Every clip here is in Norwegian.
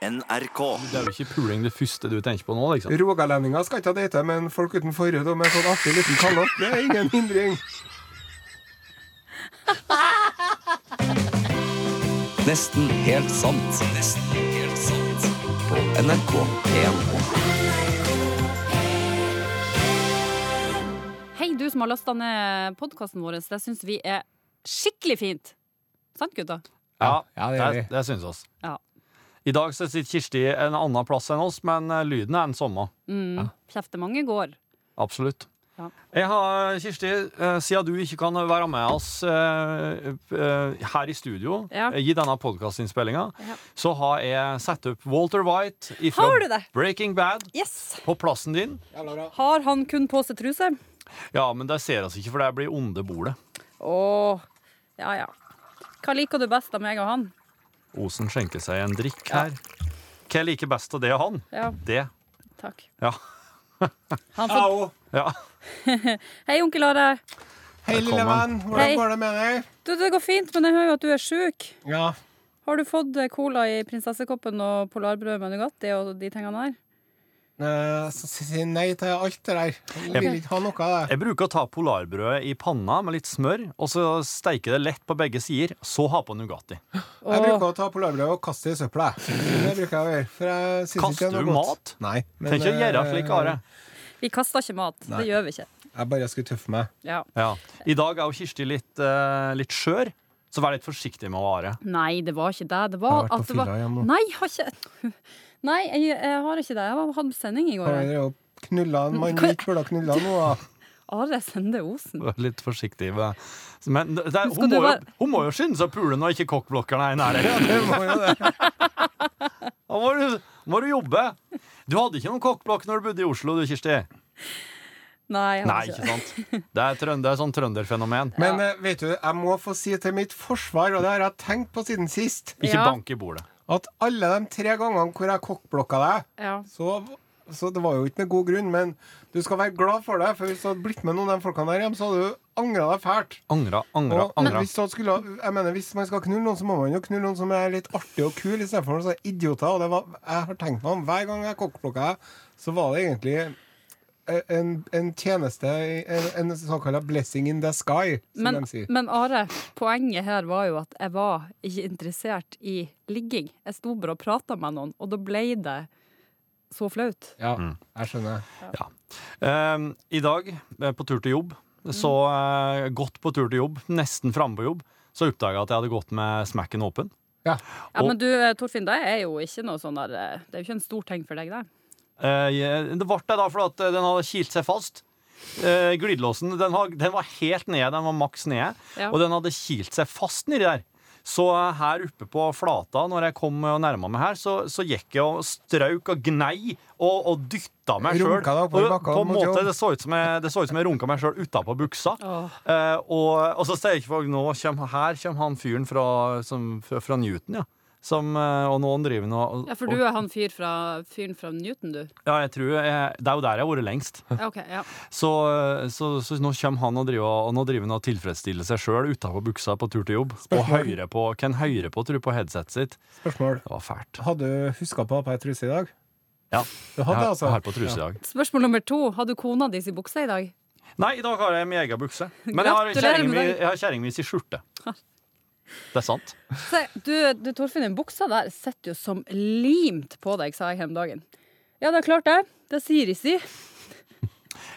NRK. Det er jo ikke puling det første du tenker på nå, liksom. Rogalendinger skal ikke ha date, men folk uten forhud og med sånn artig liten kalott, det er ingen hindring. Nesten helt sant. Nesten helt sant. På NRK1. Hei, du som har lasta ned podkasten vår. Det syns vi er skikkelig fint. Sant, gutta? Ja, Ja, det det, det syns oss. Ja. I dag så sitter Kirsti en annen plass enn oss, men eh, lyden er den samme. Mm. Kjeftemange går. Absolutt. Ja. Jeg har, Kirsti, eh, siden du ikke kan være med oss eh, eh, her i studio Ja. eh, i denne podkastinnspillinga, Ja. så har jeg satt opp Walter White fra? Breaking Bad Yes! på plassen din. Har han kun på seg truse? Ja, men det ser oss ikke, for det blir onde bordet. Å, ja ja. Hva liker du best av meg og han? Osen skjenker seg en drikk her. Hva jeg liker best av det og han? Ja, Det. takk. Ja. Han får... Au. ja. Hei, onkel Are. Hei, lille venn. Hvordan Hei. går det med deg? Du, det går fint, men jeg hører jo at du er sjuk. Ja. Har du fått eh, cola i prinsessekoppen og polarbrød med Nugatti og de tingene der? Eh, Så si si nei til alt det der. Jeg vil ikke ha noe av det. Jeg bruker å ta polarbrødet i panna med litt smør, og så steike det lett på begge sider, så ha på Nugatti. Jeg bruker å ta polarbrød og kaste det i søpla. Det bruker jeg å gjøre. For jeg synes Kaster ikke det er du noe godt. mat? Nei. men, Tenk å gjøre eh, slik, Are. Vi kaster ikke mat. Nei. Det gjør vi ikke. Jeg bare skulle tøffe meg. Ja. Ja. I dag er jo Kirsti litt, uh, litt skjør, så vær litt forsiktig med å Are. Nei, det var ikke det. Det var at det var. Nei, jeg har ikke Nei, jeg, jeg har ikke det. Jeg var- hadde sending i går. har jo knulla en mann Hva- ikke burde ha knulla nå, da? Are Sende Osen. Vær Litt forsiktig med Men det, Skal hun, du må jo, være- hun må jo skynde seg å pule når ikke kokkblokkene er i nærheten. Det må jo det. Da må du, må du jobbe. Du hadde ikke noen kokkblokk når du bodde i Oslo, du, Kirsti? Nei, jeg har Nei, ikke sant? Det er, trønd, det er sånn trønderfenomen. Men eh, vet du, jeg må få si til mitt forsvar, og det har jeg tenkt på siden sist, Ikke Ja. bank i bordet. At alle de tre gangene hvor jeg kokkblokka deg, Ja. så, så det var jo ikke med god grunn, men du skal være glad for det, for hvis du hadde blitt med noen av de folkene der hjem, så hadde du angra deg fælt. Angra, angra, Og angra. hvis, du skulle, jeg mener, hvis man skal knulle noen, så må man jo knulle noen som er litt artig og kul, istedenfor noen sånne idioter. Og det var, jeg har tenkt meg om hver gang jeg kokkblokka deg, så var det egentlig en, en tjeneste, en, en såkalt blessing in the sky, som Men, de sier. men Are, poenget her var jo at jeg var ikke interessert i ligging. Jeg sto bare og prata med noen, og da ble det så flaut. Ja, Mm. jeg skjønner. Um, I dag, eh, på tur til jobb, så uh, godt på tur til jobb, nesten framme på jobb, så oppdaga jeg at jeg hadde gått med smekken åpen. Ja. Ja, Og- men du, eh, Torfinn, det er jo ikke noe sånn der eh, Det er jo ikke en stor ting for deg, det. Eh, det ble det da fordi at den hadde kilt seg fast. Uh, glidelåsen den, har, den var helt nede, den var maks nede, Ja. og den hadde kilt seg fast nedi der. Så eh, her oppe på flata, når jeg kom og nærma meg her, så, så gikk jeg og strauk og gnei og, og dytta meg sjøl. Det så ut som jeg, det så ut som jeg runka meg sjøl utapå buksa. Oh. Eh, og, og så sier jeg ikke folk nå kommer, her kommer han fyren fra, som, fra, fra Newton, ja. Som, eh, og noen driver nå og, Ja, for du er han fyr fra, fyren fra Newton, du. Ja, jeg tror jeg, Det er jo der jeg har vært lengst. Ja, OK. Ja. Så, så, så nå kommer han og driver, og nå driver han og tilfredsstiller seg sjøl utapå buksa på tur til jobb. Og Spørsmål. hører på, kan høre på, tror på headsetet sitt. Spørsmål. Det var fælt. Hadde du huska på å ha på ei truse i dag? Ja. Du hadde Jeg, altså? jeg har på truse i dag. Spørsmål nummer to. Har du kona di i bukse i dag? Nei, i dag har jeg min egen bukse. Men jeg har Gratulerer kjerringa med mi dagen. jeg har kjerringa mi i skjorte. Det er sant. Se, du, du Torfinn, den buksa der sitter jo som limt på deg, sa jeg her om dagen. Ja, det er klart det. Det sier de si.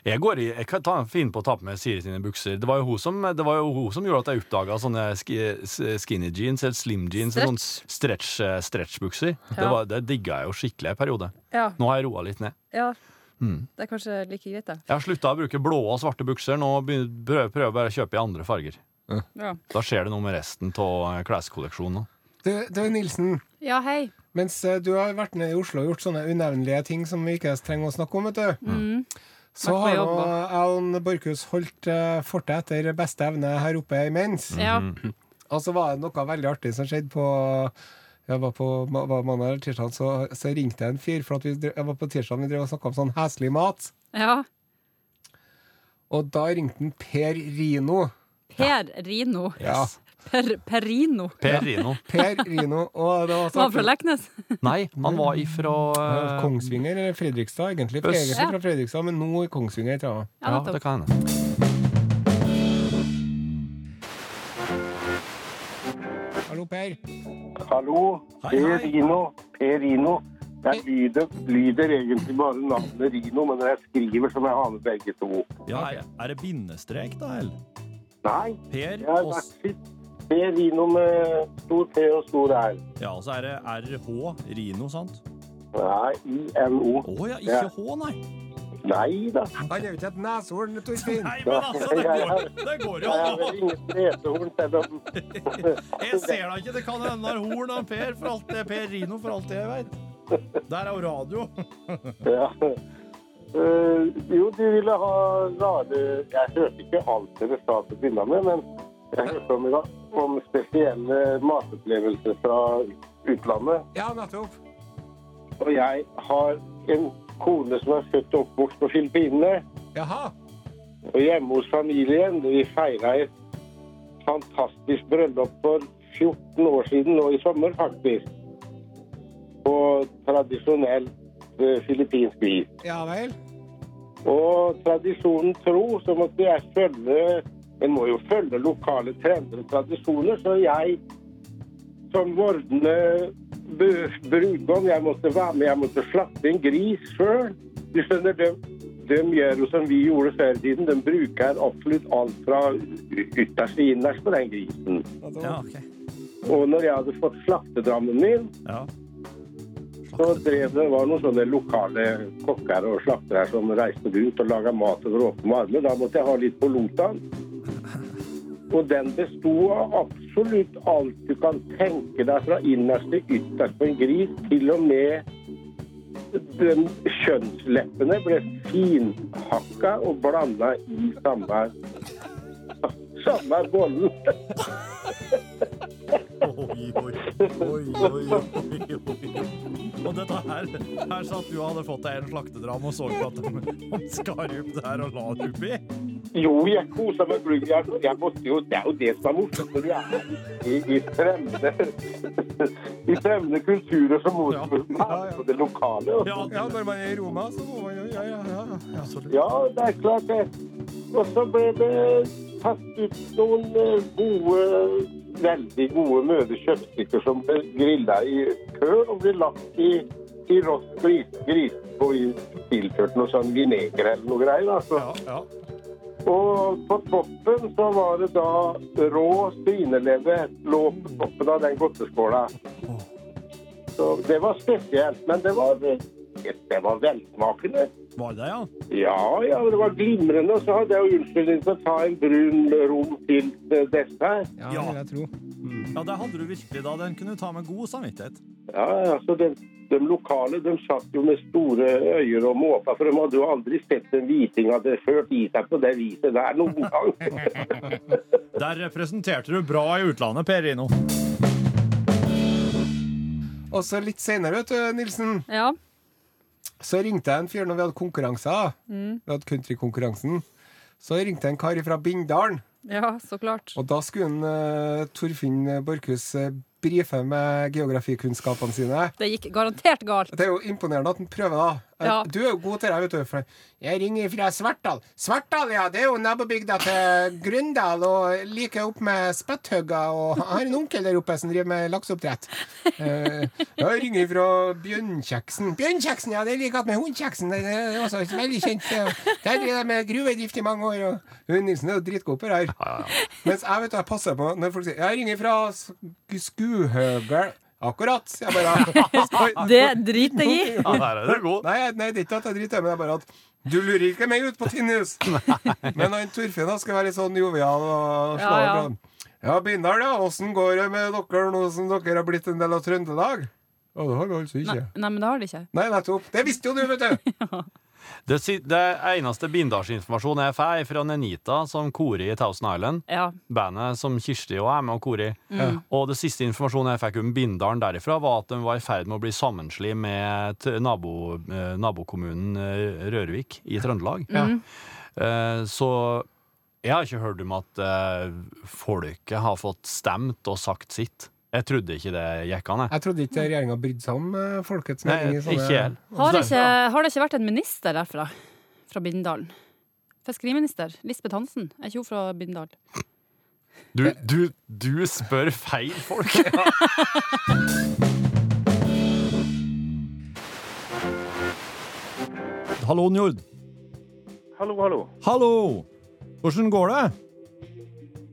Jeg, går i, jeg kan ta, finne på å ta på meg Siri sine bukser. Det var jo hun som, det var jo hun som gjorde at jeg oppdaga sånne skinny jeans eller slim jeans. Stretch. Sånne stretch, eh, stretchbukser. Det, Ja. var- det digga jeg jo skikkelig en periode. Ja, Nå har jeg roa litt ned. ja. Mm. Det er kanskje like greit, det. Jeg har slutta å bruke blå og svarte bukser. Nå prøver prøver jeg bare å kjøpe i andre farger. Ja, Da skjer det noe med resten av kleskolleksjonen. Du, du, Nilsen. ja hei. Mens eh, du har vært nede i Oslo og gjort sånne unevnelige ting som vi ikke trenger å snakke om, vet du. Mm. Så har nå Alan Borchhus holdt uh, fortet etter beste evne her oppe imens. Ja. Og så var det noe veldig artig som skjedde på jeg var på var mandag eller tirsdag, så, så ringte jeg en fyr. For at vi, jeg var på tirsdag vi drev og snakka om sånn heslig mat. ja. Og da ringte han Per Rino. Per Rino. Ja. Per, Perino. Rino. Per Rino. Og det var Var han fra Leknes? Nei, han var ifra eh, Kongsvinger eller Fredrikstad, egentlig. Øst. egentlig fra Fredrikstad, men nå i Kongsvinger, tror jeg. Ja, Ja, det kan hende. Hallo, Per. Hallo, Per. Rino. Per Rino. Jeg lyder, lyder egentlig bare navnet Rino, men når jeg skriver, så må jeg ha med begge to. Ja, er det bindestrek, da, eller? Nei, Per jeg har vært sitt Per Rino med stor P og stor R. Ja, og så er det RH, Rino, sant? Nei, INO. Å ja, ikke H, nei. Nei da. Han er jo ikke et neshorn, Torfinn. Nei, men altså, det går, det går jo Jeg er an! Jeg ser da ikke, det kan hende det er horn av Per, for alt det er Per Rino, for alt det jeg vet. Der er jo radio. ja. Eh, jo, de ville ha rare Jeg hørte ikke alt dere sa til å begynne med, men jeg hørte om, om spesielle matopplevelser fra utlandet. Ja, nettopp. Og jeg har en kone som er født og oppvokst på Filippinene. Jaha. Og hjemme hos familien, vi feira et fantastisk bryllup for 14 år siden nå i sommer, faktisk. På tradisjonelt eh, filippinsk vis. Ja vel. Og tradisjonen tro, så måtte jeg følge En må jo følge lokale trender og tradisjoner, så jeg som vordende brudgom, jeg måtte være med, jeg måtte slappe en gris sjøl. Du skjønner, de, de gjør jo som vi gjorde før i tiden. De bruker absolutt alt fra ytterst til innerst på den grisen. Ja, okay. Og når jeg hadde fått slaktedrammen min, Ja. Så drev det var noen sånne lokale kokker og slaktere som reiste rundt og laga mat over åpne armer. Da måtte jeg ha litt på lotaen. Og den besto av absolutt alt du kan tenke deg, fra innerst til ytterst på en gris. Til og med den kjønnsleppene ble finhakka og blanda i samme samme bollen. Oi, oi, oi, oi, oi, oi. Og dette her, her satt du og hadde fått deg en slaktedram og så på at de, de skar opp det her og la det oppi. Jo, jeg kosa meg glugg. Jeg, jeg måtte jo, det er jo det som er morsomt når du er i, i fremmede i fremmede kulturer, som Ja. være på det lokale. Ja, Ja, når man er i Roma, så må man jo Ja, ja, ja. ja. Ja, det er klart det. Og så ble det tatt ut noen eh, gode, veldig gode møde kjøttstykker som ble grilla i køl og ble lagt i, i rått gris, gris og tilført noe sånn vineger eller noe greier. Altså. ja, ja. Og på toppen så var det da rå svineleve lå på toppen av den godteskåla. Så det var spesielt, men det var, det var velsmakende. Var det det, ja? Ja, ja, det var glimrende. Og så hadde jeg jo unnskyldning for å ta en brun rom til dette dessert. Ja, Ja. jeg tro. Ja, det hadde du virkelig da. Den kunne du ta med god samvittighet. Ja, altså den, de, de lokale de satt jo med store øyne og måpa, for de hadde jo aldri sett en hviting hadde ført i seg på det viset der noen gang. Der representerte du bra i utlandet, Per Rino. Og så litt senere, vet du, Nilsen, Ja. Så ringte jeg en fyr når vi hadde konkurranser. Vi hadde countrykonkurransen. Så ringte jeg en kar fra Bindalen. ja, så klart. Og da skulle en, uh, Torfinn Borchhus uh, brife med geografikunnskapene sine. Det gikk garantert galt. Det er jo imponerende at han prøver, da. Eh, Ja. Du er jo god til det, vet du. For jeg ringer fra Svartdal. Svartdal, ja, det er jo nabobygda til Grøndal, og like opp med Spetthøgga. Og jeg har en onkel der oppe som driver med lakseoppdrett. Eh, jeg ringer fra Bjørnkjeksen. Bjørnkjeksen, ja, det er like med Hundkjeksen. Det er også veldig kjent. eh, Der driver de med gruvedrift i mange år. Og hun Nilsen er jo dritgod på det her. Mens jeg vet du, jeg passer på når folk sier Jeg ringer fra Sk- Skuhøgel. Akkurat. Jeg bare Det driter jeg i. Ja, der er du god. Nei, nei, det er ikke at jeg driter, i det bare at du lurer ikke meg ut på Tinnhus Men han Torfinn skal være litt sånn jovial og slå Ja, ja. Ja, Bindal, ja. Åssen går det med dere nå som dere har blitt en del av Trøndelag? Ja, det har vi altså Nei, ikke. nei, men det har de ikke. Nei, nettopp. Det visste jo du, vet du. Det, det eneste bindasjinformasjonen jeg får, er fra Nenita, som korer i Thousand Island. Ja. Bandet som Kirsti og er med og korer. Mm. Og det siste informasjonen jeg fikk om Bindalen derifra, var at de var i ferd med å bli sammensli med nabo, eh, nabokommunen eh, Rørvik i Trøndelag. Mm. Eh, så Jeg har ikke hørt om at folket har fått stemt og sagt sitt. Jeg trodde ikke det gikk an, jeg. Jeg trodde ikke regjeringa brydde seg om eh, folkets mening. Nei, sånne- ikke helt. Har det ikke, har det ikke vært en minister derfra? Fra Bindalen? Fiskeriminister Lisbeth Hansen. Er ikke hun fra Bindal? Du, du, du spør feil folk. Hallo, Njord. Hallo, hallo. Hallo! Hvordan går det?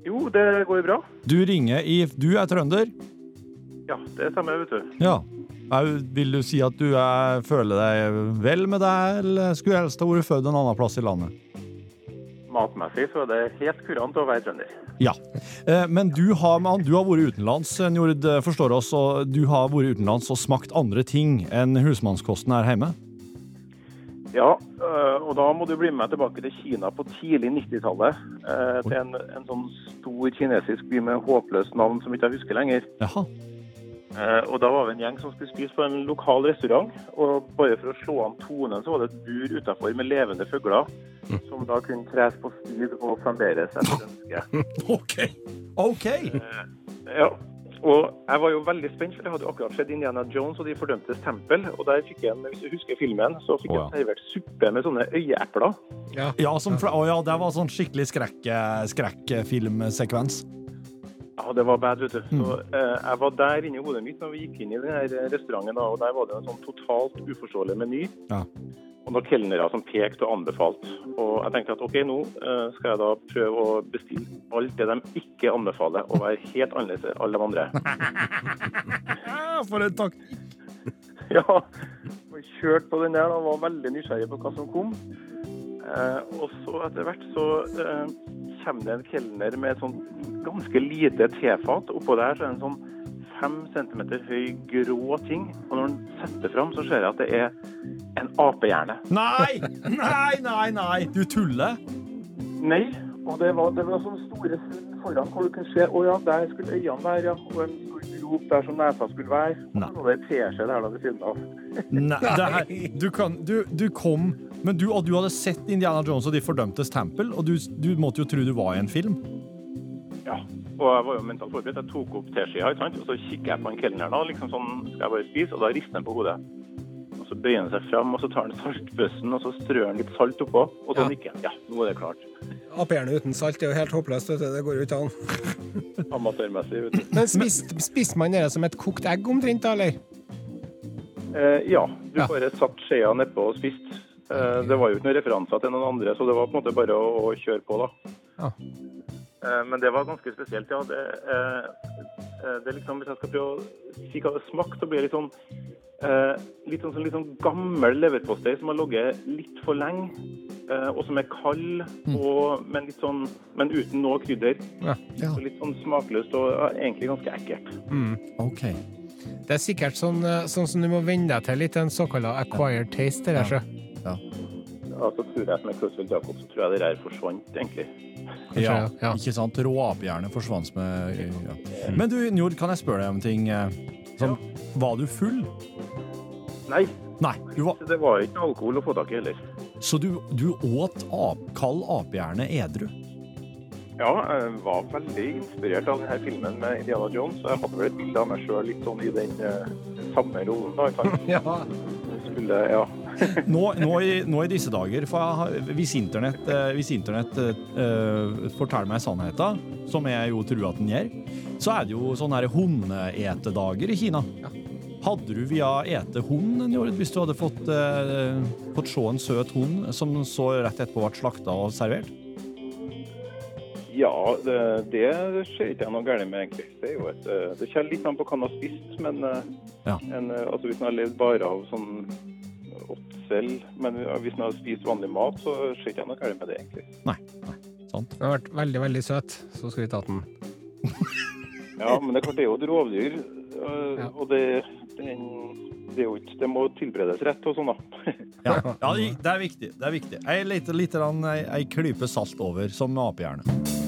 Jo, det går jo bra. Du ringer i Du er trønder? Ja, det stemmer, vet du. Ja. Vil du si at du er, føler deg vel med deg, eller skulle helst ha vært født en annen plass i landet? Matmessig så er det helt kurant å være trønder. Ja. Eh, Men du har, du har vært utenlands, Njord, eh, forstår oss, og du har vært utenlands og smakt andre ting enn husmannskosten her hjemme? Ja, øh, og da må du bli med tilbake til Kina på tidlig 90-tallet. øh, Til en, en sånn stor kinesisk by med håpløst navn som ikke jeg husker lenger. Jaha. Eh, Og da var vi en gjeng som skulle spise på en lokal restaurant. Og bare for å slå an tonen, så var det et bur utafor med levende fugler. Som da kunne tres på stiv og flamberes etter ønske. OK. OK. Ja, og jeg var jo veldig spent, for jeg hadde jo akkurat sett Indiana Jones og De fordømtes tempel. Og der fikk jeg, en- hvis du husker filmen, så fikk ja. jeg servert suppe med sånne øyeepler. Ja, som, fra- å ja, det var sånn skikkelig skrekk, skrekkfilmsekvens. Ja, det var bad, vet du. Så eh, jeg var der inne i hodet mitt når vi gikk inn i den her restauranten, da, og der var det en sånn totalt uforståelig meny. Ja. Og noen kelnere som pekte og anbefalte. Og jeg tenkte at OK, nå eh, skal jeg da prøve å bestille alt det de ikke anbefaler, og være helt annerledes enn alle de andre. For en takk. Ja, Jeg kjørte på den der og var veldig nysgjerrig på hva som kom. Eh, og så etter hvert så eh, kommer det en kelner med et sånn ganske lite tefat. Oppå der så er det en sånn fem centimeter høy grå ting. Og når den setter fram, så ser jeg at det er en apehjerne. Nei! Nei, nei, nei! Du tuller? Nei, og det var, det var sånne store funn foran hvor du kunne se å ja, der skulle øynene være, ja. Og en stor grop der som nesa skulle være. Og så var det en teskje der da ved siden av. Nei, det her, du, kan, du, du kom Men du, og du hadde sett Indiana Jones og De fordømtes tempel, og du, du måtte jo tro du var i en film. Ja, og jeg var jo mentalt forberedt. Jeg tok opp teskia, og så kikker jeg på en kelner da, liksom sånn, skal jeg bare spise, og da rister han på hodet. Og så bøyer han seg fram, og så tar han saltbøssen, og så strør han litt salt oppå, og så Ja. nikker han. Ja, nå er det klart. Apehjerne uten salt er jo helt håpløst. vet du. Det går jo ikke an. Amatørmessig, vet du. Men spiste spist man det som et kokt egg omtrent, da, eller? Eh, ja, du Ja. bare satt skjea nedpå og spiste. Eh, det var jo ikke noen referanser til noen andre, så det var på en måte bare å, å kjøre på, da. Ja. Eh, men det var ganske spesielt, ja. Det, eh, eh, det er liksom, Hvis jeg skal prøve å si hva det smakte, så blir det litt sånn eh, litt sånn, sånn, litt sånn gammel leverpostei som har ligget litt for lenge. eh, og som er kald, og, men, litt sånn, men uten noe krydder. Ja. Så litt sånn smakløst og ja, egentlig ganske ekkelt. OK. Det er sikkert sånn, sånn som du må venne deg til litt, en såkalt acquired taste. Det der, så. Altså, tror jeg med Crosfield Jacob, så tror jeg det der forsvant, egentlig. Ja, ja. ikke sant? Rå apehjerne forsvant med ja. Men du, Njord, kan jeg spørre deg om ting? eh, ja. Var du full? Nei, Nei. Du var, det var ikke alkohol å få tak i heller. så du, du åt ap, kald apehjerne edru? Ja, jeg var veldig inspirert av denne filmen med Indiana Jones. Jeg hadde vel et bilde av meg sjøl litt sånn i den eh, samme rollen. da? Ja. Skulle, ja. Nå, nå, i, nå i disse dager, for jeg hvis internett, eh, hvis internett eh, forteller meg sannheten, som jeg jo tror at den gjør, så er det jo sånne hundeetedager i Kina. Hadde du via ete hund en jord, hvis du hadde fått, eh, fått se en søt hund som så rett etterpå ble slakta og servert? ja, det, det ser ikke jeg noe galt med, egentlig. Det, er jo et, det kommer litt an på hva man har spist, men Ja. en, altså, hvis man har levd bare av sånn åtsel, men hvis man har spist vanlig mat, så ser ikke jeg noe galt med det, egentlig. Nei. nei, sant. Den har vært veldig, veldig søt, så skal vi ta den. Ja, men det er klart det er jo et rovdyr, Ja. og det, den, det, er jo ikke, det må tilberedes rett og sånn, da. Ja, ja, det er viktig. det er viktig. Ei, lite, lite, grann, ei, ei klype salt over, som med apehjerne.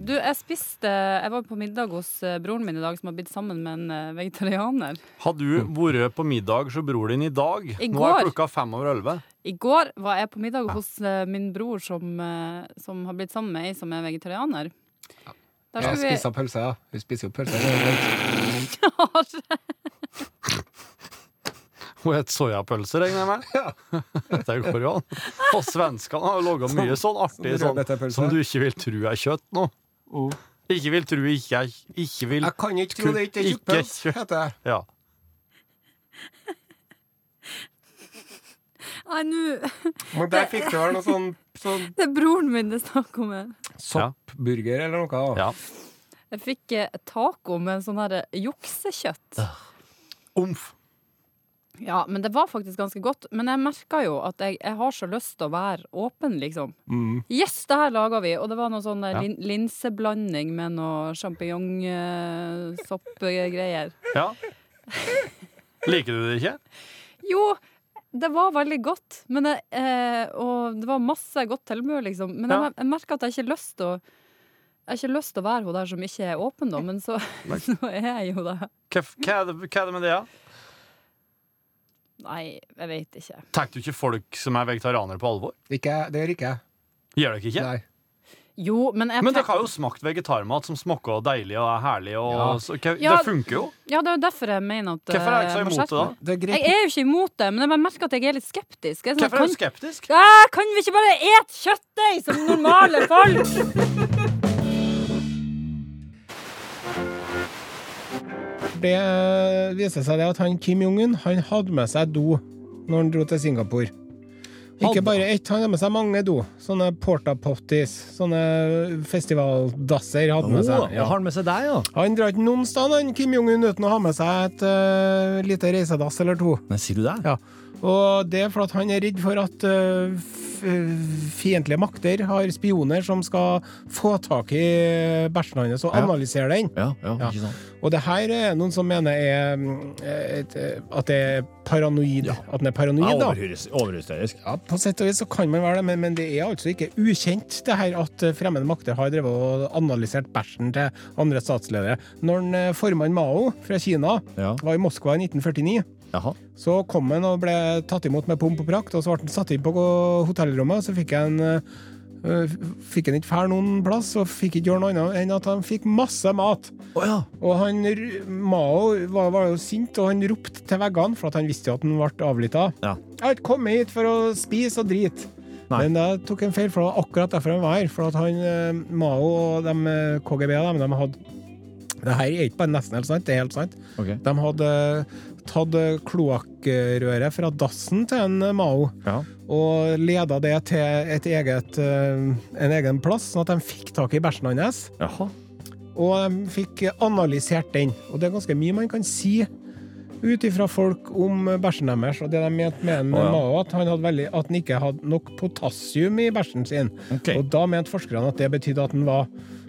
Du, jeg spiste Jeg var på middag hos eh, broren min i dag, som har blitt sammen med en eh, vegetarianer. Har du vært på middag hos bror din i dag? I Nå er klokka fem over elleve. I går var jeg på middag hos eh, min bror som, som har blitt sammen med ei som er vegetarianer. Der Jeg skulle vi spiser pølse, ja. Hun spiser jo pølse. Hun het soyapølse, regner jeg med? Det går jo an. Og svenskene har jo laga mye sånn artig sånn, som du ikke vil tro er kjøtt nå. Oh. Ikke vil tro ikke er Ikke vil Jeg kan ikke tro det ikke er Ikke tjukkpøls, heter det. Ja. Nei, nå Men der fikk du vel noe sånn, sånn Det er broren min det er snakk om. her. soppburger eller noe. ja. Jeg fikk eh, taco med en sånn her eh, juksekjøtt. Omf. Ja, men det var faktisk ganske godt. Men jeg merka jo at jeg, jeg har så lyst til å være åpen, liksom. Mm. Yes, det her laga vi! Og det var noe sånn eh, Ja. lin linseblanding med noe sjampinjongsoppgreier. Ja. Liker du det ikke? Jo, det var veldig godt. Men jeg, eh, og det var masse godt tilbud, liksom. Men Ja. jeg, jeg merka at jeg ikke har lyst til å jeg har ikke lyst til å være hun der som ikke er åpen, da, men så, så er jeg jo det. Hva, hva, er det, det med det, da? Nei, jeg vet ikke. Tar du ikke folk som er vegetarianere på alvor? Ikke, det gjør ikke jeg. Gjør dere ikke? Nei. Jo, men jeg Men dere har jo smakt vegetarmat som smaker deilig og er herlig. Og, Ja. så, okay, Ja. Det funker jo. Ja, det er jo derfor jeg mener at Hvorfor er jeg ikke så eh, imot det, da? Det er. Jeg er jo ikke imot det, men jeg bare merker at jeg er litt skeptisk. Jeg sånn, Hvorfor er du skeptisk? Kan, kan vi ikke bare ete kjøttdeig som normale folk? Det viser seg det at han Kim Jong-un han hadde med seg do når han dro til Singapore. Ikke bare ett, han hadde med seg mange do. Sånne porta potties. Sånne festivaldasser hadde med seg. Ja. har han med seg deg, ja? Han drar ikke noen sted, han Kim Jong-un, uten å ha med seg et uh, lite reisedass eller to. Nei, sier du det? Ja. Og det er fordi han er redd for at eh, fiendtlige makter har spioner som skal få tak i bæsjen hans og analysere den. Ja, ja, Ja. ikke sant. Og det her er noen som mener er mm, et, eh, at det er paranoid. At den er paranoid, da. Overhysterisk. Ja, På sett og vis så kan man være det, men, men det er altså ikke ukjent det her at eh, fremmede makter har drevet og analysert bæsjen til andre statsledere. Når eh, formann Mao fra Kina var i Moskva i 1949, Jaha. så kom han og ble tatt imot med pomp og prakt, og så ble han satt inn på hotellrommet, og så fikk han eh, Fikk han ikke fære noen plass, og fikk ikke gjøre noe annet enn at han fikk masse mat. Oh, ja. Og han, Mao var, var jo sint, og han ropte til veggene, for at han visste jo at han ble avlytta. Ja. Jeg har ikke kommet hit for å spise og drite. Nei. Men det tok en feil, for det var akkurat derfor han var her. For at han, eh, Mao og de eh, KGB de, de hadde Det her er ikke bare nesten helt sant, det er helt sant. Okay. De hadde tatt kloakkrøret fra dassen til en eh, Mao Ja. og leda det til et eget, eh, en egen plass, sånn at de fikk tak i bæsjen hans. Jaha. Og de fikk analysert den. Og det er ganske mye man kan si ut ifra folk om bæsjen deres. Og det de mente med en oh, ja. Mao, at han, veldig, at han ikke hadde nok potassium i bæsjen sin. Okay. Og da mente forskerne at det betydde at han var,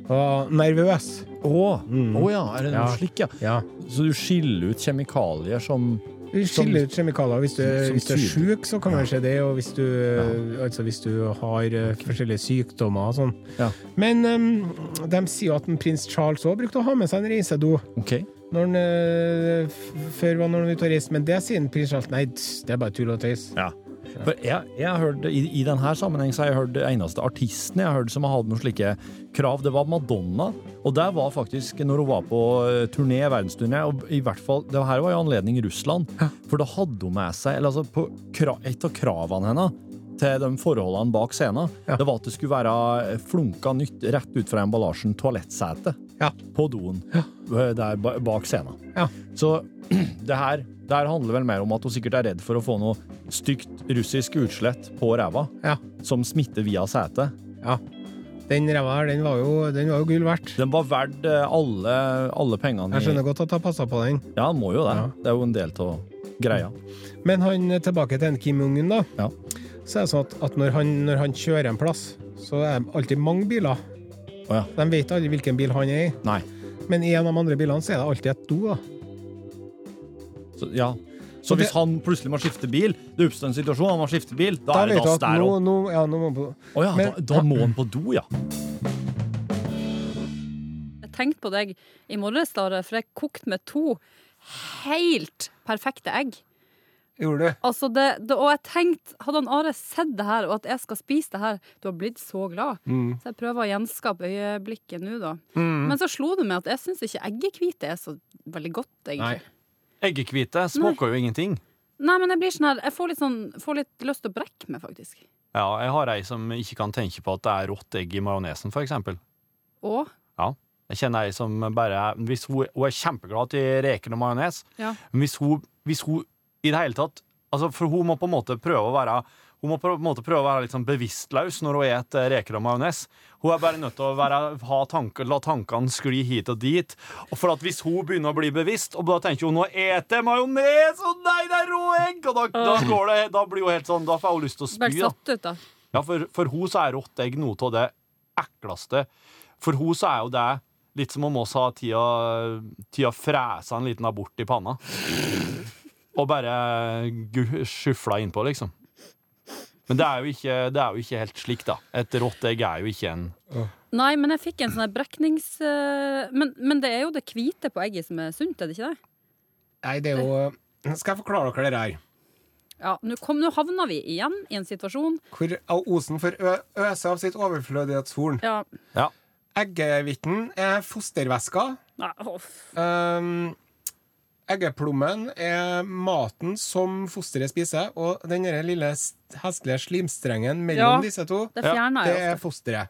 var nervøs. Å Å ja, er det noe Ja. slik, ja? Ja. Så du skiller ut kjemikalier som Vi skiller ut kjemikalier. Hvis du, som hvis du er sjuk, så kan man se det. Og hvis du, altså hvis du har okay. forskjellige sykdommer og sånn. Ja. Men um, de sier at en prins Charles òg brukte å ha med seg en reisedo. Okay. Når han, eh, før var han ute og reiste, men det sier en prins Charles nei, det er bare tull og tøys. Ja. For jeg, jeg har hørt, i, I denne sammenheng så har jeg hørt det eneste artisten jeg har hørt som har hatt noen slike krav, det var Madonna. Og der var faktisk, når hun var på eh, turné, verdensturné, og i hvert fall, det her var jo anledning i Russland, for da hadde hun med seg, eller altså på et av kravene hennes til de forholdene bak scenen, Ja. det var at det skulle være eh, flunka nytt rett ut fra emballasjen toalettsete Ja. på doen ja. der bak scenen. Ja. Så det her, det her handler vel mer om at hun sikkert er redd for å få noe stygt russisk utslett på ræva, Ja. som smitter via setet. ja. Den ræva her, den var jo, den var jo gull verdt. Den var verdt eh, alle, alle pengene Jeg skjønner godt at jeg passa på den. Ja, han må jo det. Ja. Det er jo en del av greia. Men han, tilbake til en Kim Jong-un, da. Ja. Så er det sånn at, at når, han, når han kjører en plass, så er det alltid mange biler. Oh, ja. De vet aldri hvilken bil han er i. Nei. Men i en av de andre bilene så er det alltid et do. da. Så, ja. Så hvis han plutselig må skifte bil, det oppstår en situasjon, han må skifte bil, da, Da er det dass der òg. ja, nå må han på Å ja, Men- da, da må han på do, ja. tenkte på deg i morges, for jeg kokte med to helt perfekte egg. Gjorde du? Altså det, det, og jeg tenkte, hadde han Are sett det her, og at jeg skal spise det her Du har blitt så glad. Mm. Så jeg prøver å gjenskape øyeblikket nå, da. Men så slo det meg at jeg syns ikke eggehvite er så veldig godt, egentlig. Nei. Eggehvite smaker jo ingenting. Nei, men jeg blir sånn her Jeg får litt, sånn, får litt lyst til å brekke meg, faktisk. Ja, jeg har ei som ikke kan tenke på at det er rått egg i majonesen, for eksempel. Og Ja. Jeg kjenner ei som bare Hvis hun, hun er kjempeglad til reker og majones, Ja. men hvis hun, hvis hun i det hele tatt Altså, for hun må på en måte prøve å være hun må på en måte prøve å være litt sånn bevisstløs når hun spiser reker og majones. Hun er bare nødt til å være, ha tanker, la tankene skli hit og dit. Og for at Hvis hun begynner å bli bevisst, og da tenker hun nå eter jeg majones, og nei, det er rå egg! Og da, da, går det, da blir hun helt sånn, da får hun lyst til å spy. satt ut, da. Ja, for, for hun så er rått egg noe av det ekleste. For hun så er jo det litt som om oss har tida, tida fresa en liten abort i panna. Og bare skufla innpå, liksom. Men det er, jo ikke, det er jo ikke helt slik, da. Et rått egg er jo ikke en Nei, men jeg fikk en sånn breknings... eh, Men, men det er jo det hvite på egget som er sunt, er det ikke det? Nei, det er jo Skal jeg forklare dere det her? Ja, Nå kom- nå havna vi igjen i en situasjon Hvor Osen får øse av sitt overflødighetshorn. Ja. Ja. Eggehviten er fostervæska. Nei, off Um, eggeplommen er maten som fosteret spiser, og den lille heslige slimstrengen mellom Ja, disse to, det det er fosteret.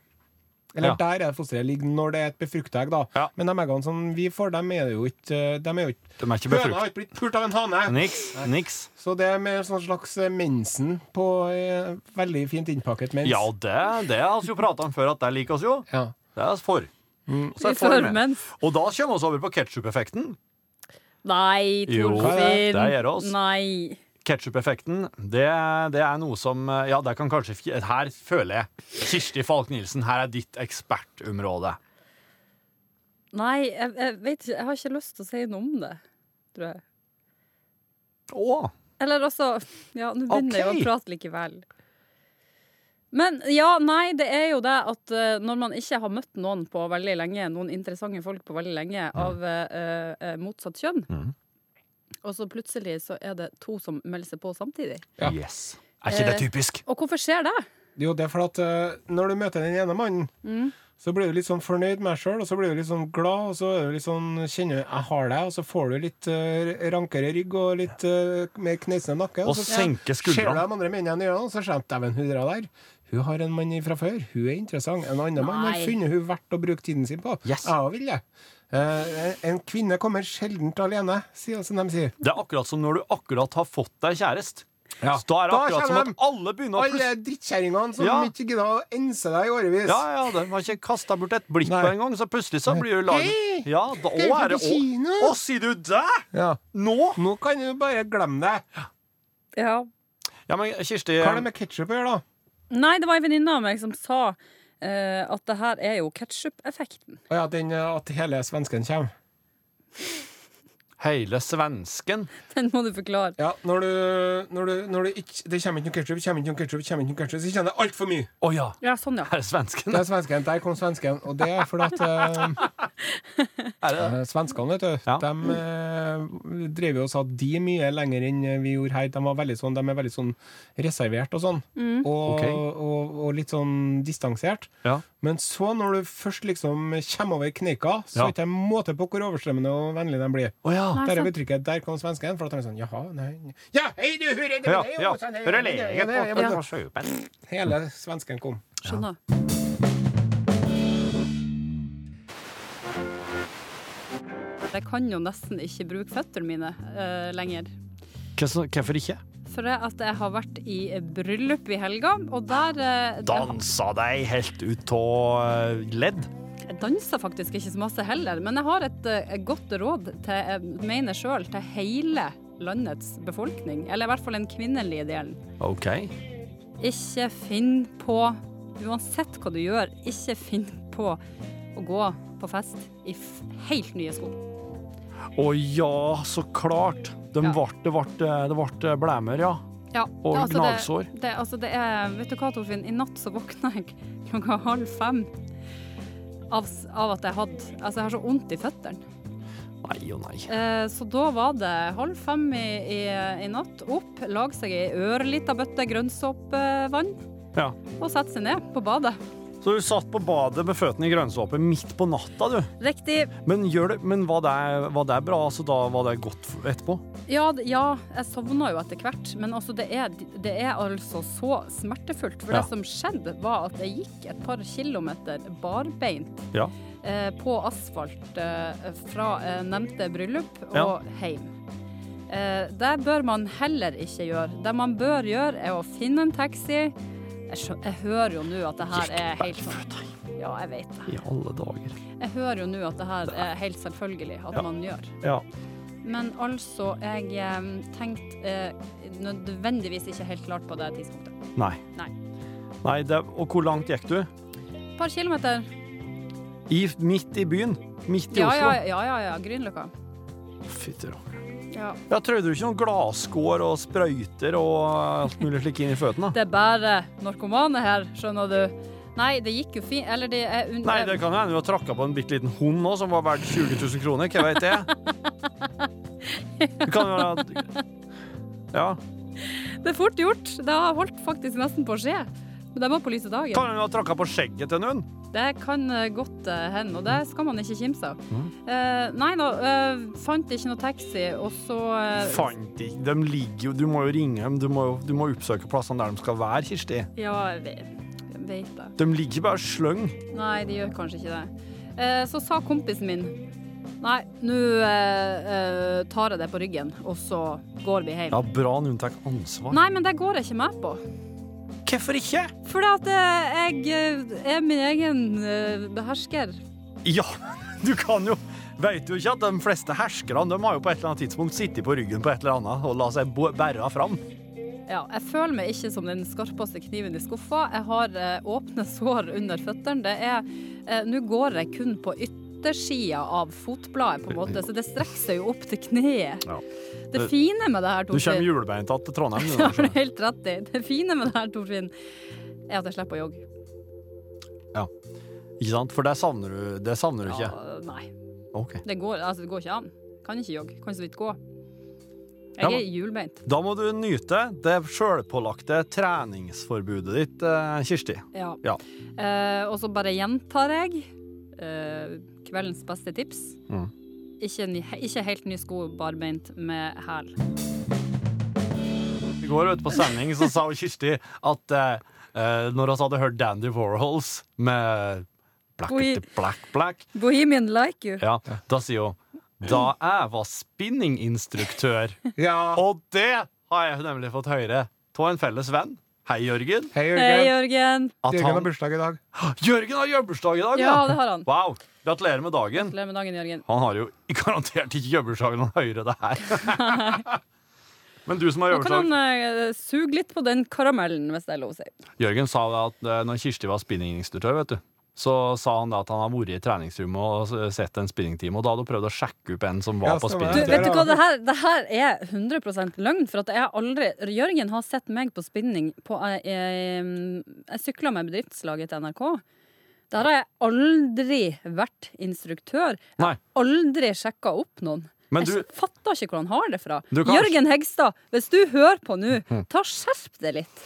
Eller Ja. der er det fosteret ligger når det er et befrukta egg, da. Ja. Men de eggene som vi får, dem er jo ikke De er jo ikke De er ikke Høna har ikke blitt pult av en hane! Niks. Niks. Så det er med sånn slags eh, mensen på eh, veldig fint innpakket mens. Ja, det, det har vi jo prata om før, at det liker oss jo. Ja. Det er vi for. Så er for med. Og da kommer vi over på ketsjup-effekten. Nei, Torfinn. det gjør oss. Nei. Ketchup-effekten, det, det er noe som Ja, det kan kanskje Her føler jeg Kirsti Falk-Nielsen, her er ditt ekspertområde. Nei, jeg, jeg vet ikke. Jeg har ikke lyst til å si noe om det, tror jeg. Å! Eller altså Ja, nå begynner jeg å prate likevel. Men ja, nei, det er jo det at uh, når man ikke har møtt noen på veldig lenge, noen interessante folk på veldig lenge, av uh, uh, motsatt kjønn, mm. og så plutselig så er det to som melder seg på samtidig. Ja. Yes. Er ikke det typisk? Og hvorfor skjer det? Jo, det er fordi at når du møter den ene mannen, Mm. så blir du litt sånn fornøyd med deg sjøl, og så blir du litt sånn glad, og så er du litt sånn kjenner du, jeg har deg, og så får du litt rankere rygg og litt mer kneisende nakke. Og så skuldrene ser du de andre mennene i øynene, og så skjønner du dæven, hun der. Hun har en mann fra før. Hun er interessant. En annen mann har funnet hun verdt å bruke tiden sin på. Yes. Jeg òg vil det. Uh, en kvinne kommer sjelden alene, sier som de sier. Det er akkurat som når du akkurat har fått deg kjæreste. Ja. Da er det akkurat som at alle begynner å Alle drittkjerringene som Ja. ikke gidder å ense deg i årevis. ja, ja, de har ikke kasta bort et blikk Nei. på en gang, så plutselig så blir du laget Hei! Ja, da å, er det kino? Å, å, sier du det? Ja. Nå? Nå kan du bare glemme det. Ja. Ja, men Kirsti Hva har det med ketsjup å gjøre, da? Nei, det var ei venninne av meg som sa uh, at det her er jo ketsjup-effekten. Å ja, den, eh, at hele svensken kommer. Hele svensken. Den må du forklare. Ja, når du, når du, når du ikke, Det kommer ikke noe ketsjup, kommer ikke noe ketsjup, kommer ikke noe ketsjup, så kjenner det altfor mye. Å ja. Ja, sånn, ja. Her er svensken. Det er svensken. Der kom svensken. Og det er fordi at uh, Er det? eh, Svenskene, vet du, Ja. de uh, drev jo og sa de mye lenger enn vi gjorde her. De, var veldig sånn, de er veldig sånn reservert og sånn. Og, okay. og, og litt sånn distansert. Ja. Men så, når du først liksom kommer over kneika, så Ja. er det ikke en måte på hvor overstrømmende og vennlig de blir. Oh, ja. Der er uttrykket 'der kom svensken', for at tar er sånn Jaha, nei Ja, hei du, hurre, det Ja, ja. sånn, sjøpen. Hele svensken kom. Skjønner. Jeg kan jo nesten ikke bruke føttene mine uh, lenger. Hvorfor ikke? For det at jeg har vært i bryllup i helga, og der eh, Dansa deg helt ut av ledd? Jeg danser faktisk ikke så masse heller, men jeg har et, eh, et godt råd til, jeg mener sjøl, til hele landets befolkning. Eller i hvert fall den kvinnelige delen. OK. Ikke finn på, uansett hva du gjør, ikke finn på å gå på fest i helt nye sko. Å ja, så klart. De Ja. ble, det ble, det ble blæmer, ja. Ja, Og altså gnagsår. Det, det, altså det er, vet du hva, Torfinn? I natt så våkna jeg klokka halv fem. av, av at jeg hadde Altså, jeg har så vondt i føttene. Nei og nei. Eh, så da var det halv fem i, i, i natt. Opp, lage seg ei ørlita bøtte grønnsåpevann Ja. og sette seg ned på badet. Så du satt på badet med føttene i grønnsåpe midt på natta, du. Riktig. Men, det, men var, det, var det bra? Altså, da var det godt etterpå? Ja, ja, jeg sovna jo etter hvert, men altså det er, det er altså så smertefullt. For Ja. det som skjedde, var at jeg gikk et par kilometer barbeint Ja. eh, på asfalt eh, fra eh, nevnte bryllup og hjem. Eh, det bør man heller ikke gjøre. Det man bør gjøre, er å finne en taxi. Jeg, skjø jeg hører jo nå at det her er helt sånn Ja, jeg vet det. I alle dager. Jeg hører jo nå at det her er helt selvfølgelig at Ja. man gjør. Ja. Men altså, jeg eh, tenkte eh, nødvendigvis ikke helt klart på det tidspunktet. Nei. Nei. Nei det, og hvor langt gikk du? Et par kilometer. I, midt i byen? Midt i Ja, ja, Oslo? ja, ja, ja. Grünerløkka. Fytti rakkeren. Ja. Ja, trødde du ikke noen glasskår og sprøyter og alt mulig slikt inn i føttene? Det er bare narkomane her, skjønner du. Nei, det gikk jo fint. Eller det er under... Nei, det kan hende du har tråkka på en bitte liten hund nå som var verdt 20 000 kroner. Hva veit jeg? Det kan jo være Ja. Det er fort gjort. Det har holdt faktisk nesten på å skje. Men det var på lyse dagen. Kan hun du har tråkka på skjegget til noen. Det kan eh, godt eh, hende, og det skal man ikke kimse av. Mm. Eh, nei da, eh, fant ikke noe taxi, og så eh, Fant ikke De ligger jo Du må jo ringe dem. Du må, du må oppsøke plassene der de skal være, Kirsti. Ja, jeg vet, jeg vet det. De ligger ikke bare sløng. Nei, de gjør kanskje ikke det. Så sa kompisen min Nei, nå eh, tar jeg det på ryggen, og så går vi hjem. Ja, bra noen tar ansvar. Nei, men det går jeg ikke med på. Hvorfor ikke? Fordi at jeg eh, er min egen eh, behersker. Ja, du kan jo Vet du ikke at de fleste herskerne de har jo på et eller annet tidspunkt sittet på ryggen på et eller annet og la seg bære fram? Ja, jeg føler meg ikke som den skarpeste kniven i skuffa. Jeg har eh, åpne sår under føttene. Det er Nå går jeg kun på yttersida av fotbladet, på en måte, så det strekker seg jo opp til kneet. Ja. Det fine med det her, Du kommer julebeint hjulbeint til Trondheim. du, har du helt rett i. Det fine med det her, Torfinn, er at jeg slipper å jogge. Ikke sant? For det savner du, det savner du ikke. Nei. Okay. Det går, altså, det går ikke an. Kan ikke jogge. Kan så vidt gå. Ja, Jeg er hjulbeint. Da må du nyte det sjølpålagte treningsforbudet ditt, eh, Kirsti. Ja. Ja. Eh, og så bare gjentar jeg eh, kveldens beste tips. Mm. Ikke, ny, ikke helt nye sko barbeint med hæl. I går ute på sending så sa Kirsti at eh, eh, når vi hadde hørt Dandy Warhols med Black, Oi. black, black, Bohemian like you. ja, da sier hun da jeg var spinninginstruktør. Ja. Og det har jeg nemlig fått høre av en felles venn. Hei, Jørgen. Hei, Hei, Jørgen. Jørgen. At Jørgen har bursdag i dag. Jørgen har bursdag i dag, Ja, det har han. Wow. Gratulerer med dagen. Gratulerer med dagen, Jørgen. Han har jo garantert ikke bursdag når høyere, det her. Men du som har Nå kan han uh, suge litt på den karamellen, hvis det er lov å si. Jørgen sa det at uh, når Kirsti var spinninginstruktør, vet du, så sa han da at han har vært i treningsrommet og sett en spinningtime, og da hadde hun prøvd å sjekke opp en som var Ja, på. Du, spinning. det vet du hva, det. her, det her er 100 løgn. For at jeg aldri Jørgen har sett meg på spinning på Jeg, jeg, jeg sykla med bedriftslaget til NRK. Der har jeg aldri vært instruktør. Jeg har aldri sjekka opp noen. Men du, Jeg fatter ikke hvor han har det fra. Kan- Jørgen Hegstad, hvis du hører på nå, ta skjerp deg litt.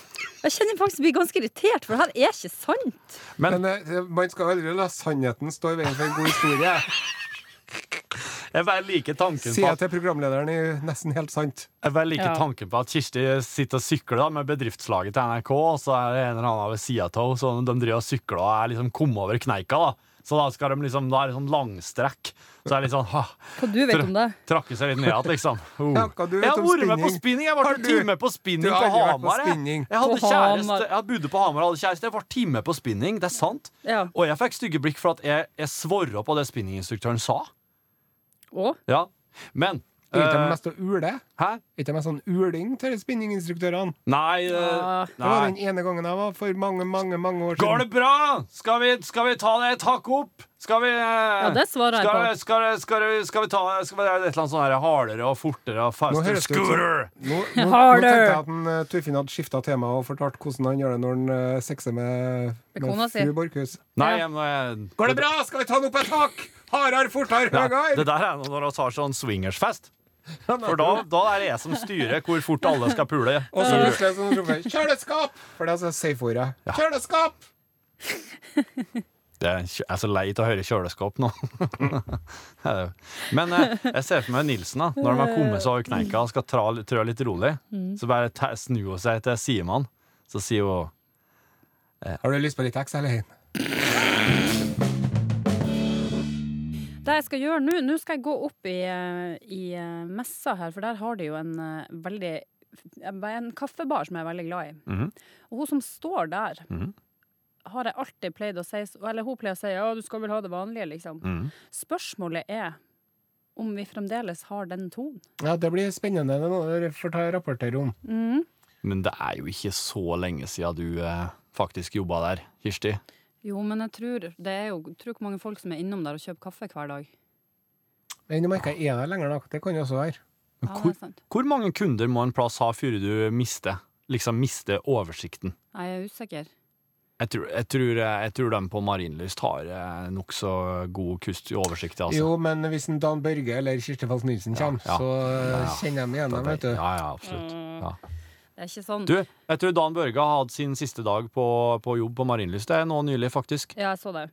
Jeg kjenner faktisk blir ganske irritert, for det her er ikke sant. Men- Men eh, man skal aldri la sannheten stå i veien for en god historie. jeg bare liker tanken på Sier jeg at, til programlederen i Nesten helt sant. jeg bare liker Ja. tanken på at Kirsti sitter og sykler da, med bedriftslaget til NRK, og så er det en eller annen ved sida av henne, så de driver og sykler og er liksom kommet over kneika. da. Så da, skal de liksom, da er det sånn langstrekk. Så er det litt sånn ha, Hva du vet om det? Trakke seg litt ned igjen, liksom. Oh. Ja, hva du vet jeg har vært med på spinning? Jeg var time på spinning på Hamar. Jeg. jeg hadde På kjæreste. Hamar. Jeg bodde på Hamar og hadde kjæreste. Jeg var time på spinning. Det er sant. Ja. Og jeg fikk stygge blikk for at jeg, jeg svorra på det spinninginstruktøren sa. Og? Ja. Men Er ikke de Eh, mest å ule? Hæ? Er ikke de mest sånn uling til spinninginstruktørene? Nei, uh. Det var den ene gangen jeg var for mange, mange mange år siden. Går det bra? Skal vi, skal vi ta det et hakk opp? Skal vi eh, Ja, det svarer jeg skal, på. Skal, skal, vi- skal vi ta skal vi et eller annet sånn her hardere og fortere og faster scooter? Nå, nå, nå tenkte jeg at en, uh, Torfinn hadde skifta tema og fortalt hvordan han gjør det når han uh, sexer med, Med med fru Borchhus. Nei, Ja. jeg Går det bra? Skal vi ta den opp et hakk? Hardere, fortere, Ja, høyere? det der er når vi har sånn swingersfest. For da, da er det jeg som styrer hvor fort alle skal pule. Og så plutselig sånn roper jeg, Kjøleskap! For det er altså safe-ordet. Kjøleskap! Det er, jeg er så lei av å høre kjøleskap nå. Men eh, jeg ser for meg Nilsen, da. Når de har kommet seg over kneika og skal trø litt rolig, så bare snu snur hun seg til Simon, Så sier hun Har du lyst på litt XL1? Det jeg skal gjøre nå, nå skal jeg gå opp i, eh, i eh, messa her, for der har de jo en eh, veldig en kaffebar som jeg er veldig glad i. Mhm. Og hun som står der, Mhm. har jeg alltid pleid å si Eller hun pleier å si ja, du skal vel ha det vanlige, liksom. mm. Spørsmålet er om vi fremdeles har den tonen. Ja, det blir spennende. Det må dere få ta rapportere om. Mhm. Men det er jo ikke så lenge siden du eh, faktisk jobba der, Kirsti. Jo, men jeg tror det er jo tror ikke mange folk som er innom der og kjøper kaffe hver dag. Men om jeg ikke er der lenger, da. Det kan jo også være. Men Ja, det hvor, er sant. hvor mange kunder må en plass ha før du mister, liksom mister oversikten? Jeg er usikker. Jeg tror, jeg tror, jeg tror de på Marienlyst har eh, nokså god kust i oversikt. Altså. Jo, men hvis en Dan Børge eller Kirsti Falk Nilsen kommer, ja. så uh, Ja, ja. kjenner de igjen dem, vet du. Ja, ja, absolutt. Ja. Det er ikke sånn. Du, jeg tror Dan Børge har hatt sin siste dag på, på jobb på Marienlyst. Det er nå nylig, faktisk. Ja, jeg så det.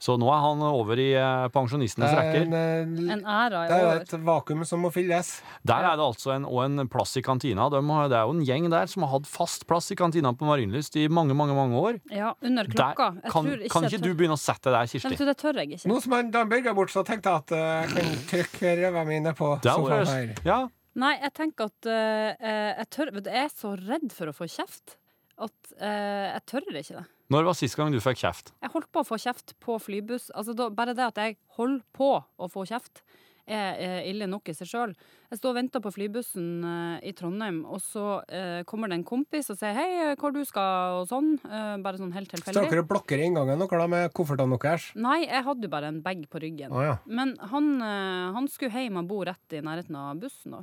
Så nå er han over i eh, pensjonistenes Det er rekker. en, eh, En æra det er jo et vakuum som må fylles. Der er det altså en, og en plass i kantina. De har, det er jo en gjeng der som har hatt fast plass i kantina på Marienlyst i mange, mange mange år. Ja, under Der, klokka. Jeg kan tror ikke kan jeg ikke tør- du begynne å sette deg der, Kirsti? du, det tør jeg ikke. Nå som Dan Børge er borte, så tenkte jeg at uh, jeg kan trykke ræva mine på sofaen her. ja. Nei, jeg tenker at eh, eh, jeg, tør, vet jeg er så redd for å få kjeft at uh, jeg tør ikke det. Når var sist gang du fikk kjeft? Jeg holdt på å få kjeft på flybuss. Altså, da, bare det at jeg holder på å få kjeft, er er ille nok i seg sjøl. Jeg står og venter på flybussen uh, i Trondheim, og så eh, kommer det en kompis og sier 'hei, hvor du skal', og sånn. Eh, bare sånn helt Står tilfeldig. dere og blokker i inngangen noe da med koffertene deres? Nei, jeg hadde jo bare en bag på ryggen. Å ja. Men han, han skulle hjem og bo rett i nærheten av bussen. Da.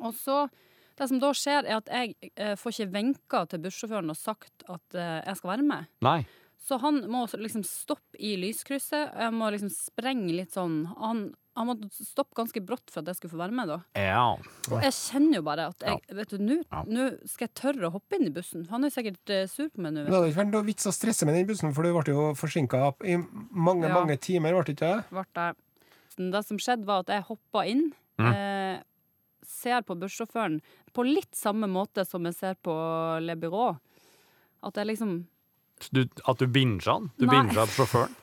Og så Det som da skjer, er at jeg eh, får ikke venka til bussjåføren og sagt at eh, jeg skal være med. Nei. Så han må liksom stoppe i lyskrysset. Jeg må liksom sprenge litt sånn Han, han må stoppe ganske brått for at jeg skulle få være med, da. Ja. Og jeg kjenner jo bare at jeg, vet du, nå Ja. skal jeg tørre å hoppe inn i bussen. Han er sikkert eh, sur på meg nå. Det hadde ikke vært noe vits å stresse med den bussen, for du ble jo forsinka i mange, Ja. mange timer, ble det ikke det? ble det. Det som skjedde, var at jeg hoppa inn. Mm. Eh, ser på bussjåføren på litt samme måte som jeg ser på Le Byrå. At jeg liksom Du, at du binga han? Du binga sjåføren?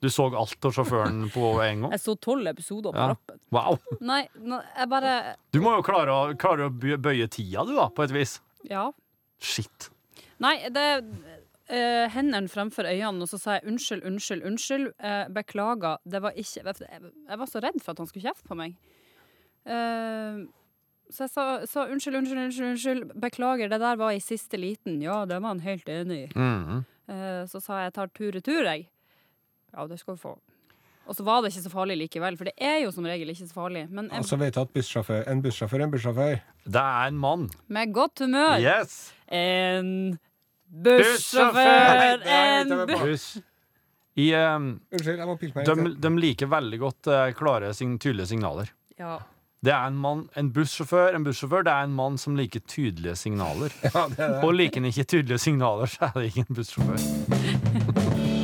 Du så alt av sjåføren på en gang? Jeg så tolv episoder på Ja. rappen. Wow! Nei, jeg bare Du må jo klare å, klare å bøye tida, du, da, på et vis. Ja. Shit. Nei, det Uh, Hendene fremfor øynene, og så sa jeg unnskyld, unnskyld, unnskyld. Uh, beklager. Det var ikke jeg, jeg var så redd for at han skulle kjefte på meg. Eh, så jeg sa, sa unnskyld, unnskyld, unnskyld, unnskyld. Beklager, det der var i siste liten. Ja, det var han helt enig i. Mm. Eh, så sa jeg tar tur-retur, jeg. Ja, det skal du få. Og så var det ikke så farlig likevel, for det er jo som regel ikke så farlig. Men en altså så vet du at bussjåfør, en bussjåfør en bussjåfør. Det er en mann. med godt humør Yes! En Bussjåfør! En buss... I, um, Unnskyld, jeg må pille meg. de, de liker veldig godt uh, klare, tydelige signaler. Ja. Det er en mann, en bussjåfør, en bussjåfør, det er en mann som liker tydelige signaler. Ja, det er det. Og liker han ikke tydelige signaler, så er det ikke en bussjåfør.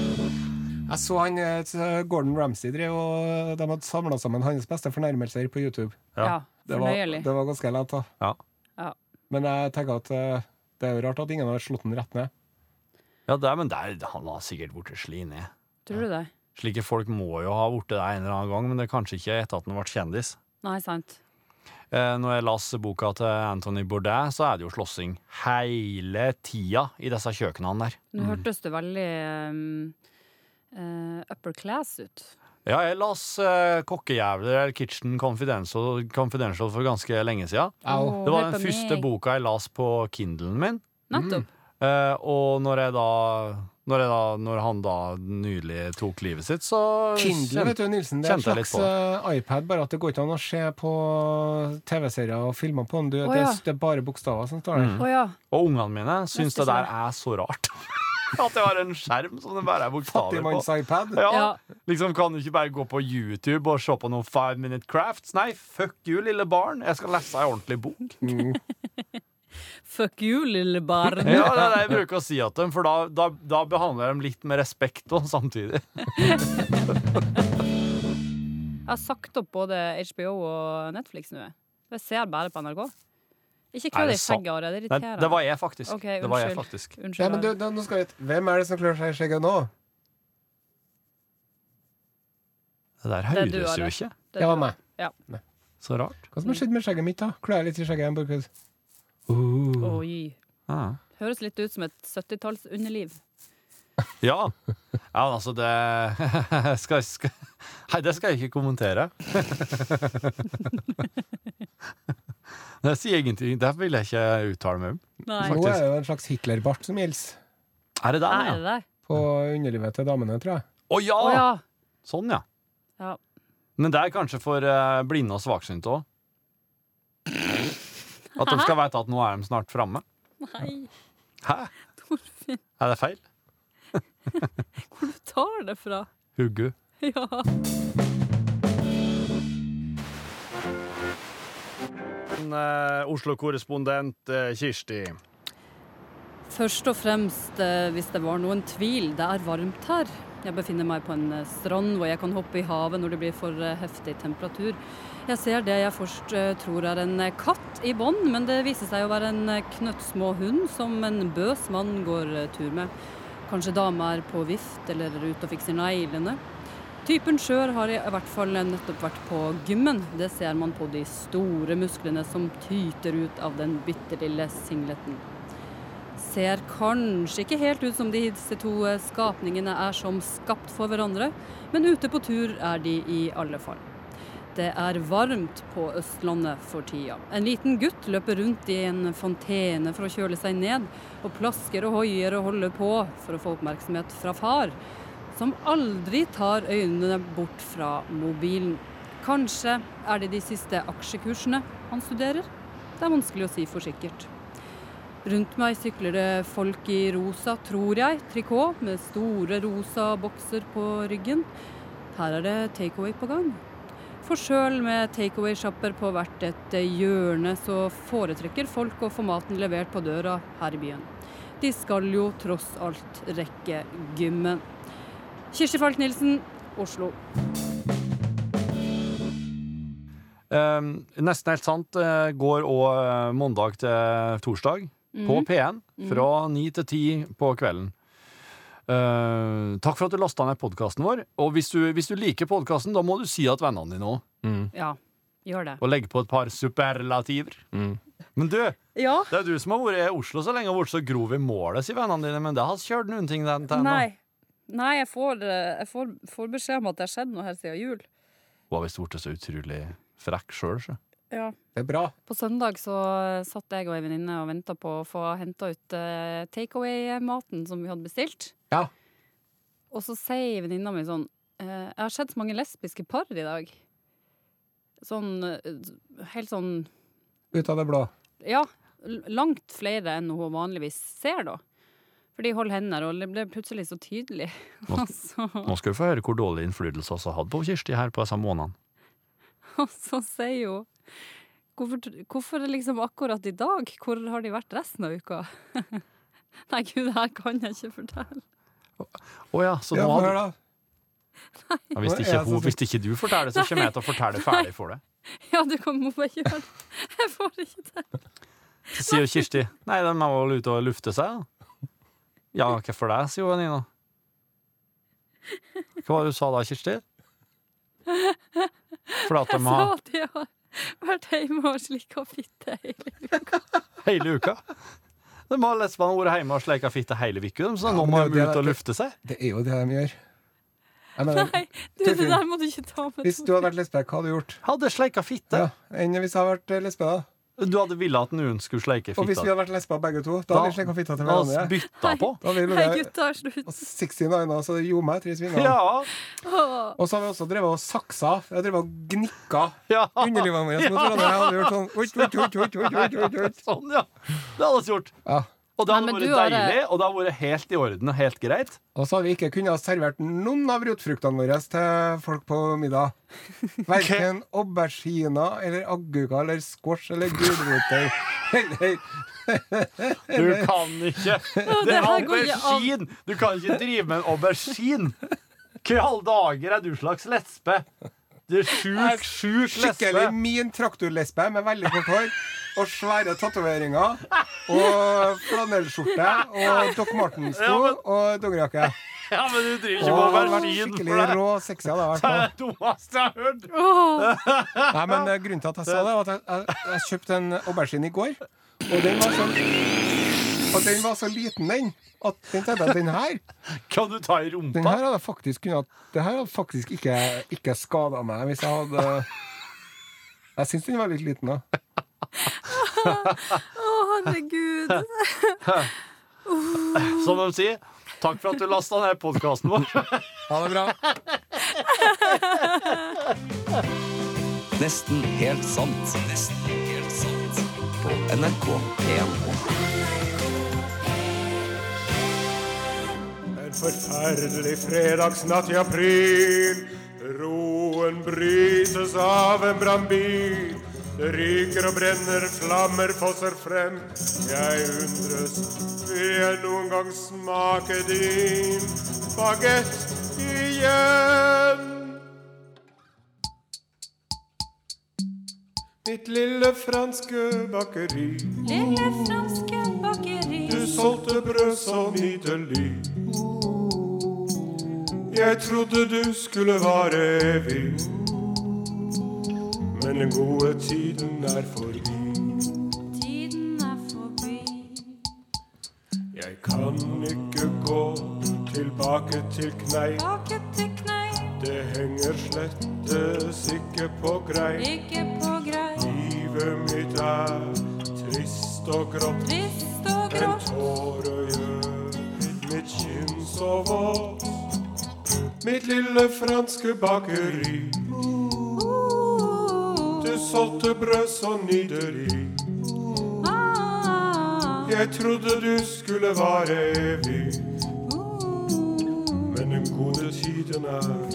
Jeg så han eh, Gordon Ramsay drev, og de hadde samla sammen hans beste fornærmelser på YouTube. Ja. Det var, det var ganske lett, da. Ja. Ja. Men jeg tenker at eh, det er jo rart at ingen har slått den rett ned. Ja, det er, men det er, han har sikkert blitt sli ned. Tror du det? Slike folk må jo ha blitt det en eller annen gang, men det er kanskje ikke etter at han ble kjendis. Nei, sant. Eh, når jeg las boka til Anthony Bourdain, så er det jo slåssing hele tida i disse kjøkkenene der. Nå hørtes det veldig um, uh, upper class ut. Ja, jeg las uh, Kokkejævler eller Kitchen Confidential, Confidential for ganske lenge siden. Oh, Det var den første boka jeg las på Kindlen min. Nettopp. Eh, og når jeg da når, da når han da nylig tok livet sitt, så Kindle, vet du, Nilsen, det er en slags eh, iPad, bare at det går ikke an å se på TV-serier og filmer på den. Du, oh, det, ja. er, det er bare bokstaver som står der. Mm. Oh, ja. Og ungene mine syns det der er så rart. At jeg har en skjerm som det bare er bokstaver på. Fattigmanns-iPad. Ja, Ja. liksom Kan du ikke bare gå på YouTube og se på noen five minute crafts? Nei, fuck you, lille barn. Jeg skal lese ei ordentlig bok. Fuck you, lille barn. Ja, Det er det jeg bruker å si til dem, for da, da, da behandler jeg dem litt med respekt og samtidig. Jeg har sagt opp både HBO og Netflix nå. jeg. Ser bare på NRK. Ikke klø det deg i skjegget, Are. Det irriterer. Nei, det var jeg faktisk. Okay, det var jeg faktisk. Unnskyld. Ja, men du, nå skal vi vite, Hvem er det som klør seg i skjegget nå? Det der er høres jo ikke Det var meg. Ja. så rart. Hva som har skjedd med skjegget mitt, da? Klør jeg litt i skjegget? Uh. Oi. Ah. Høres litt ut som et 70-tallsunderliv. Ja. ja, altså det skal, skal, Nei, det skal jeg ikke kommentere. Det sier ingenting. Det vil jeg ikke uttale meg om. Nei. Nå er det jo en slags Hitlerbart som gjelder Er det der, er ja? det der? på underlivet til damene, tror jeg. Å ja! Oh, ja. Sånn, ja. ja. Men det er kanskje for eh, blinde og svaksynte òg. At de skal vite at nå er de snart framme. Nei, Hæ? Torfinn. Er det feil? Hvor du tar det fra? Huggu. Ja. eh, Oslo-korrespondent eh, Kirsti. Først og fremst, eh, hvis det var noen tvil, det er varmt her. Jeg befinner meg på en eh, strand hvor jeg kan hoppe i havet når det blir for eh, heftig temperatur. Jeg ser det jeg først eh, tror er en katt i bånd, men det viser seg å være en knøttsmå hund som en bøs mann går tur med. Kanskje dama er på vift eller er ute og fikser neglene. Typen skjør har i hvert fall nettopp vært på gymmen. Det ser man på de store musklene som tyter ut av den bitte lille singleten. Ser kanskje ikke helt ut som disse to eh, skapningene er som skapt for hverandre, men ute på tur er de i alle fall. Det er varmt på Østlandet for tida. En liten gutt løper rundt i en fontene for å kjøle seg ned, og plasker og hoier og holder på for å få oppmerksomhet fra far, som aldri tar øynene bort fra mobilen. Kanskje er det de siste aksjekursene han studerer? Det er vanskelig å si for sikkert. Rundt meg sykler det folk i rosa, tror jeg, trikot med store rosa bokser på ryggen. Her er det takeaway på gang. For sjøl med takeaway-sjapper på hvert et hjørne, så foretrekker folk å få maten levert på døra her i byen. De skal jo tross alt rekke gymmen. Kirsti Falk Nilsen, Oslo. Eh, nesten helt sant eh, går òg mandag til torsdag på P1 fra ni til ti på kvelden. Uh, takk for at du lasta ned podkasten vår. Og hvis du, hvis du liker podkasten, da må du si at vennene dine òg. Ja, gjør det. Og legge på et par superlativer. Men du, Ja. det er du som har vært i Oslo så lenge og vært så grov i målet, sier vennene dine. Men det har kjørt noen ting den til ennå. Nei. Nei, jeg får, eh, jeg får, får beskjed om at det har skjedd noe her siden jul. Hun har visst blitt så utrolig frekk sjøl, så. Ja. Det er bra. På søndag så satt jeg og ei venninne og venta på å få henta ut uh, takeaway-maten som vi hadde bestilt. Ja. Og så sier venninna mi sånn uh, Jeg har sett så mange lesbiske par i dag. Sånn uh, helt sånn Ut av det blå. Ja, langt flere enn hun vanligvis ser, da. For de holder hender, og det ble plutselig så tydelig. Nå- så, Nå skal vi få høre hvor dårlig innflytelse vi har hatt på Kirsti her på disse månedene. og så sier hun hvorfor, hvorfor liksom akkurat i dag? Hvor har de vært resten av uka? Nei, gud, det her kan jeg ikke fortelle. Å ja, så nå høre, da. ja, hvis, ikke hun, hvis ikke du forteller, så kommer jeg til å fortelle ferdig for deg. Ja, du kan må bare gjøre det. Jeg får ikke til. Så sier jo Kirsti Nei, de er vel ute og lufte seg, da. Ja, hvorfor det, sier hun Nina. Hva var det du sa da, Kirsti? For at de Jeg sa at de har vært hjemme og slikka fitte hele uka. hele uka. De har lesbene vært hjemme og sleika fitte hele uka, så nå må de ut det- og lufte seg. Det er jo det de gjør. Mener, Nei, du, det der må du ikke ta med. hvis du hadde vært lesbe, hva hadde du gjort? Hadde sleika fitte. Ja, Enn hvis jeg hadde vært eh, lesbe, da? Du hadde ville at noen skulle sleike fitta. Og hvis vi hadde vært lesber begge to, da Da- hadde vi slekka fitta til hverandre. bytta på. Da hadde vi Nei, gutta, slutt. 69 så det gjorde meg tre svinger. Ja, Og så har vi også drevet og saksa. Vi har drevet og gnikka ja. underlivet våre. mot hverandre. Jeg hadde gjort sånn. Sånn, ja. Det hadde vi gjort. Ja. Og det hadde Nei, vært har- deilig, og det hadde vært helt i orden og helt greit. Og så hadde vi ikke kunnet ha servert noen av rotfruktene våre til folk på middag. Verken auberginer eller agurker eller squash eller gulrøtter. Eller Du kan ikke Det er aubergine! Du kan ikke drive med en aubergine! Hva i alle dager er du slags lesbe? Du er sjuk, sjuk skikkelig min traktorlesbe med veldig kort hår. Og svære tatoveringer. Og flanellskjorte. Og Doc Martens-sko og dongerijakke. Ja, men du driver ikke vært aubergine. skikkelig rå sexy hadde jeg vært. det dummeste jeg har hørt. Nei, men eh, Grunnen til at jeg sa det, var at jeg, jeg, jeg kjøpte en aubergine i går. Og den var så, og den var så liten, den, at den tenkte den her Kan du ta i rumpa? Den her hadde faktisk kunnet Det her hadde faktisk ikke, ikke skada meg hvis jeg hadde Jeg syns den var litt liten, da. Å, herregud. Som de sier, takk for at du lasta ned podkasten vår. Ha det bra. Nesten helt sant. Nesten helt sant. På NRK P1. En forferdelig fredagsnatt i april. Roen brytes av en brannbil. Det ryker og brenner, flammer fosser frem. Jeg undres, vil jeg noen gang smake din bagett igjen? Mitt lille franske bakeri. Lille franske bakeri. Du solgte brød så nydelig. Jeg trodde du skulle vare evig. Den gode tiden er forbi. Tiden er forbi. Jeg kan ikke gå tilbake til Kneip. Tilbake til knei, Det henger slettes ikke på greip. ikke på grei. Livet mitt er trist og grått. Trist og En grått. tåre gjør mitt kinn så vått. Mitt lille franske bakeri. Solgte brød så nydelig. Ah, Jeg trodde du skulle vare evig. Men den gode tiden er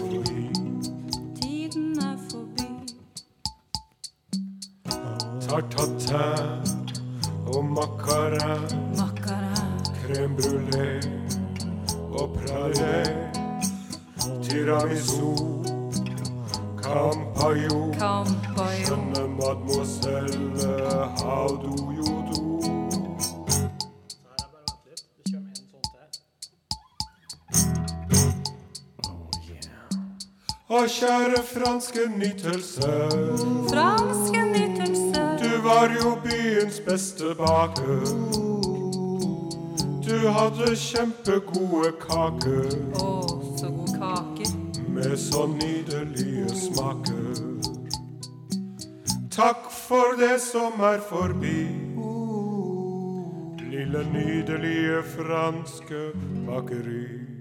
franske nytelse Franske nytelse. Du var jo byens beste baker. Du hadde kjempegode kaker Å, så god kake. med så nydelige smaker. Takk for det som er forbi. Lille nydelige franske bakeri.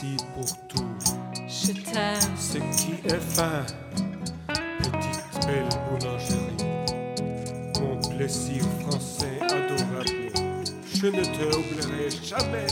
Merci pour tout. Je t'aime. Ce qui est fin, petite belle boulangerie, mon plaisir français adorable, je ne te oublierai jamais.